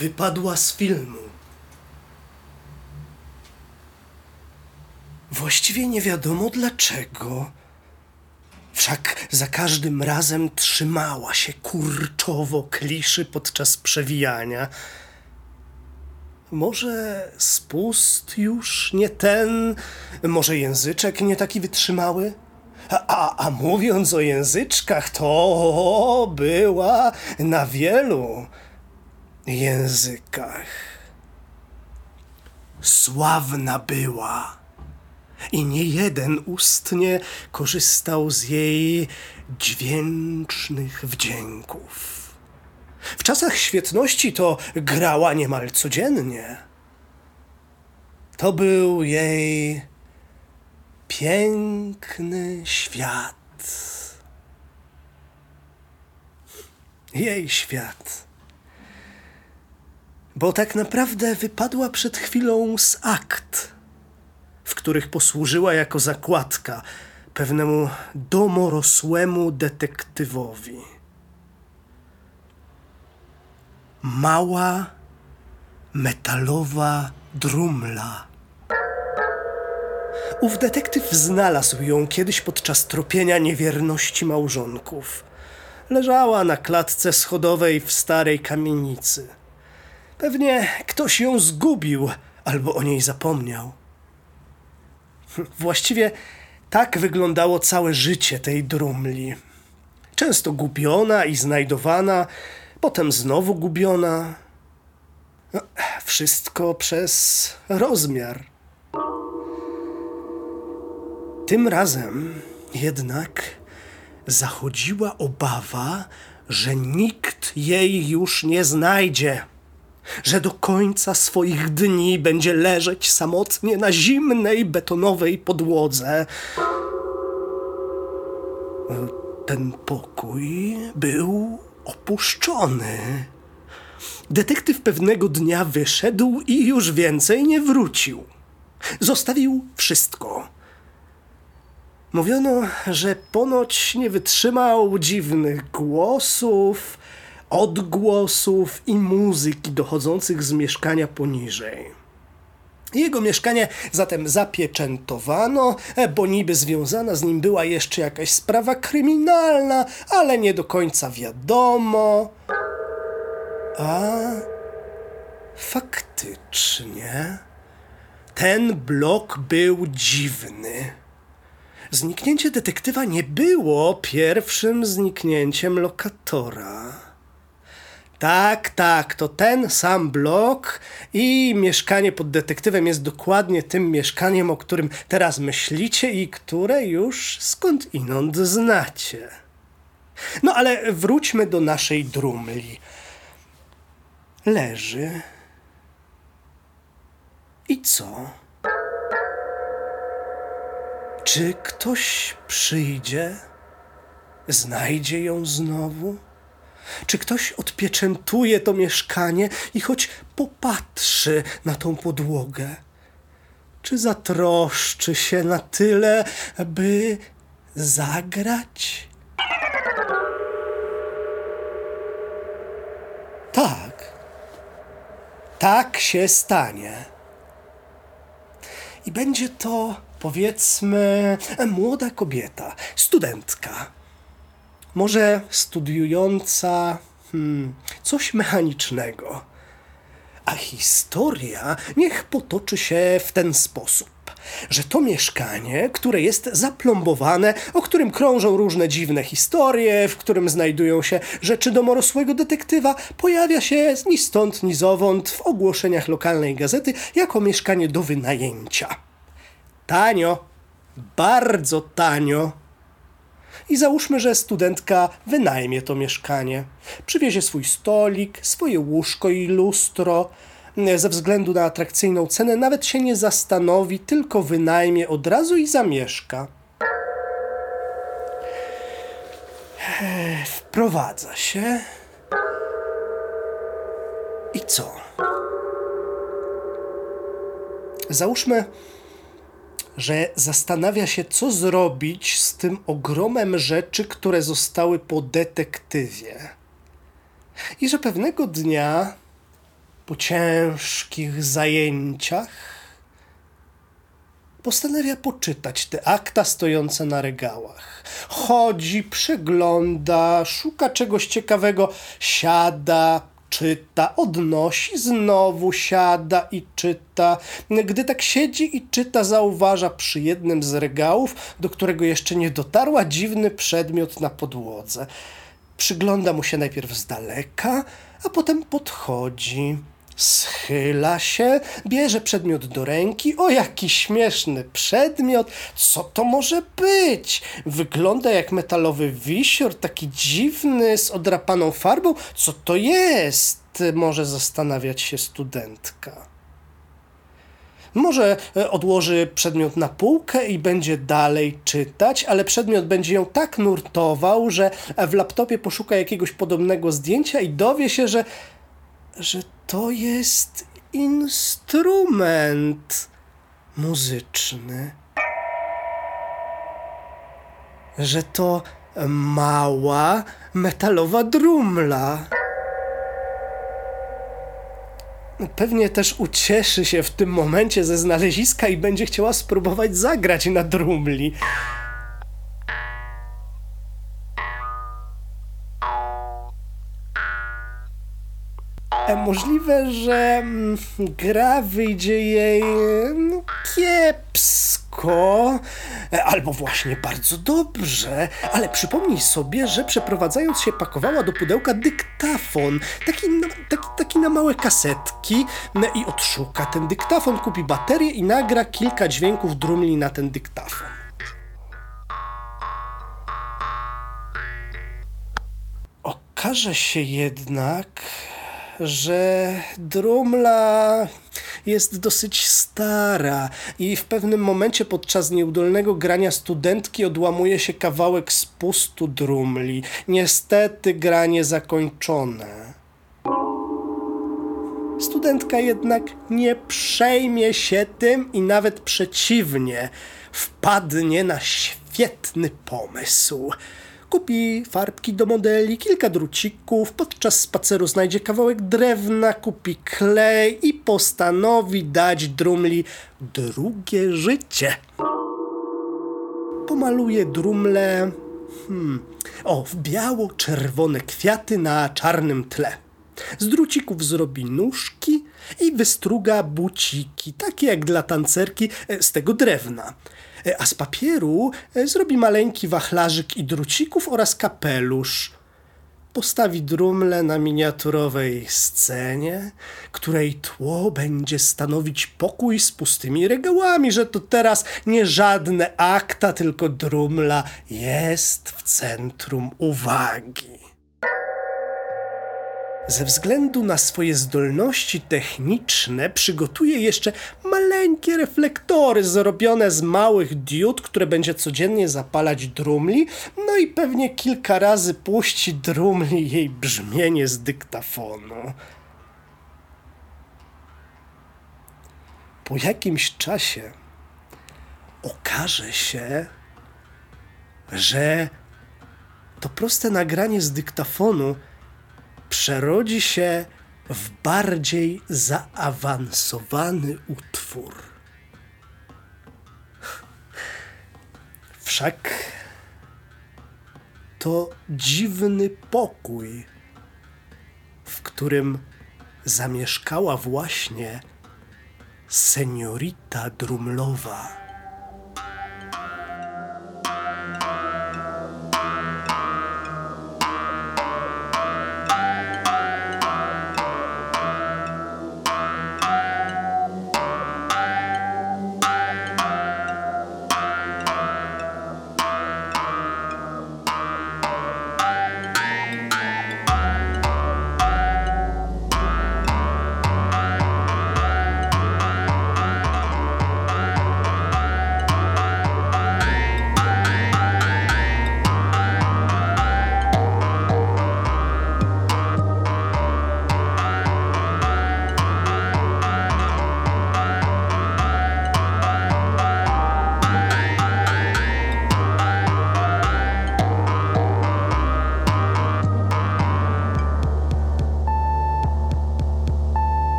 wypadła z filmu. Właściwie nie wiadomo dlaczego. Wszak za każdym razem trzymała się kurczowo kliszy podczas przewijania. Może spust już nie ten, może języczek nie taki wytrzymały? A, a, mówiąc o języczkach, to była na wielu językach. Sławna była i nie jeden ustnie korzystał z jej dźwięcznych wdzięków. W czasach świetności to grała niemal codziennie. To był jej piękny świat. Jej świat. Bo tak naprawdę wypadła przed chwilą z akt, w których posłużyła jako zakładka pewnemu domorosłemu detektywowi. Mała metalowa drumla. Ów detektyw znalazł ją kiedyś podczas tropienia niewierności małżonków. Leżała na klatce schodowej w starej kamienicy. Pewnie ktoś ją zgubił albo o niej zapomniał. Właściwie tak wyglądało całe życie tej drumli. Często gubiona i znajdowana, potem znowu gubiona. Wszystko przez rozmiar. Tym razem jednak zachodziła obawa, że nikt jej już nie znajdzie, że do końca swoich dni będzie leżeć samotnie na zimnej betonowej podłodze. Ten pokój był opuszczony. Detektyw pewnego dnia wyszedł i już więcej nie wrócił. Zostawił wszystko Mówiono, że ponoć nie wytrzymał dziwnych głosów, odgłosów i muzyki dochodzących z mieszkania poniżej. Jego mieszkanie zatem zapieczętowano, bo niby związana z nim była jeszcze jakaś sprawa kryminalna, ale nie do końca wiadomo. A faktycznie ten blok był dziwny. Zniknięcie detektywa nie było pierwszym zniknięciem lokatora. Tak, tak, to ten sam blok i mieszkanie pod detektywem jest dokładnie tym mieszkaniem, o którym teraz myślicie i które już skąd inąd znacie. No ale wróćmy do naszej drumli. Leży. I co? Czy ktoś przyjdzie, znajdzie ją znowu? Czy ktoś odpieczętuje to mieszkanie i choć popatrzy na tą podłogę? Czy zatroszczy się na tyle, by zagrać? Tak. Tak się stanie. I będzie to powiedzmy, młoda kobieta, studentka, może studiująca hmm, coś mechanicznego. A historia niech potoczy się w ten sposób że to mieszkanie, które jest zaplombowane, o którym krążą różne dziwne historie, w którym znajdują się rzeczy domorosłego detektywa, pojawia się ni stąd, ni zowąd w ogłoszeniach lokalnej gazety jako mieszkanie do wynajęcia. Tanio, bardzo tanio. I załóżmy, że studentka wynajmie to mieszkanie. Przywiezie swój stolik, swoje łóżko i lustro. Ze względu na atrakcyjną cenę nawet się nie zastanowi, tylko wynajmie od razu i zamieszka. Wprowadza się. I co? Załóżmy, że zastanawia się, co zrobić z tym ogromem rzeczy, które zostały po detektywie. I że pewnego dnia po ciężkich zajęciach postanawia poczytać te akta stojące na regałach. Chodzi, przegląda, szuka czegoś ciekawego, siada, czyta, odnosi, znowu siada i czyta. Gdy tak siedzi i czyta, zauważa przy jednym z regałów, do którego jeszcze nie dotarła, dziwny przedmiot na podłodze. Przygląda mu się najpierw z daleka, a potem podchodzi. Schyla się, bierze przedmiot do ręki. O, jaki śmieszny przedmiot! Co to może być? Wygląda jak metalowy wisior, taki dziwny, z odrapaną farbą. Co to jest? Może zastanawiać się studentka. Może e, odłoży przedmiot na półkę i będzie dalej czytać, ale przedmiot będzie ją tak nurtował, że w laptopie poszuka jakiegoś podobnego zdjęcia i dowie się, że, że to jest instrument muzyczny. Że to mała metalowa drumla. Pewnie też ucieszy się w tym momencie ze znaleziska i będzie chciała spróbować zagrać na drumli. Możliwe, że mm, gra wyjdzie jej no, kiepsko, albo właśnie bardzo dobrze, ale przypomnij sobie, że przeprowadzając się pakowała do pudełka dyktafon, taki, taki, taki na małe kasetki no, i odszuka ten dyktafon, kupi baterię i nagra kilka dźwięków drumli na ten dyktafon. Okaże się jednak, że Drumla jest dosyć stara i w pewnym momencie podczas nieudolnego grania studentki odłamuje się kawałek spustu drumli. Niestety granie zakończone. Studentka jednak nie przejmie się tym i nawet przeciwnie, wpadnie na świetny pomysł. Kupi farbki do modeli, kilka drucików, podczas spaceru znajdzie kawałek drewna, kupi klej i postanowi dać drumli drugie życie. Pomaluje drumle hmm, o, w biało-czerwone kwiaty na czarnym tle. Z drucików zrobi nóżki i wystruga buciki, takie jak dla tancerki e, z tego drewna. E, a z papieru e, zrobi maleńki wachlarzyk i drucików oraz kapelusz. Postawi drumlę na miniaturowej scenie, której tło będzie stanowić pokój z pustymi regałami, że to teraz nie żadne akta, tylko drumla jest w centrum uwagi. Ze względu na swoje zdolności techniczne przygotuje jeszcze maleńkie reflektory zrobione z małych diod, które będzie codziennie zapalać drumli, no i pewnie kilka razy puści drumli jej brzmienie z dyktafonu. Po jakimś czasie okaże się, że to proste nagranie z dyktafonu przerodzi się w bardziej zaawansowany utwór. Wszak to dziwny pokój, w którym zamieszkała właśnie seniorita Drumlowa.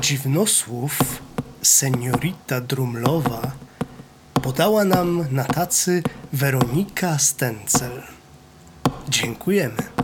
Dziwnosłów seniorita Drumlowa podała nam na tacy Weronika Stencel. Dziękujemy.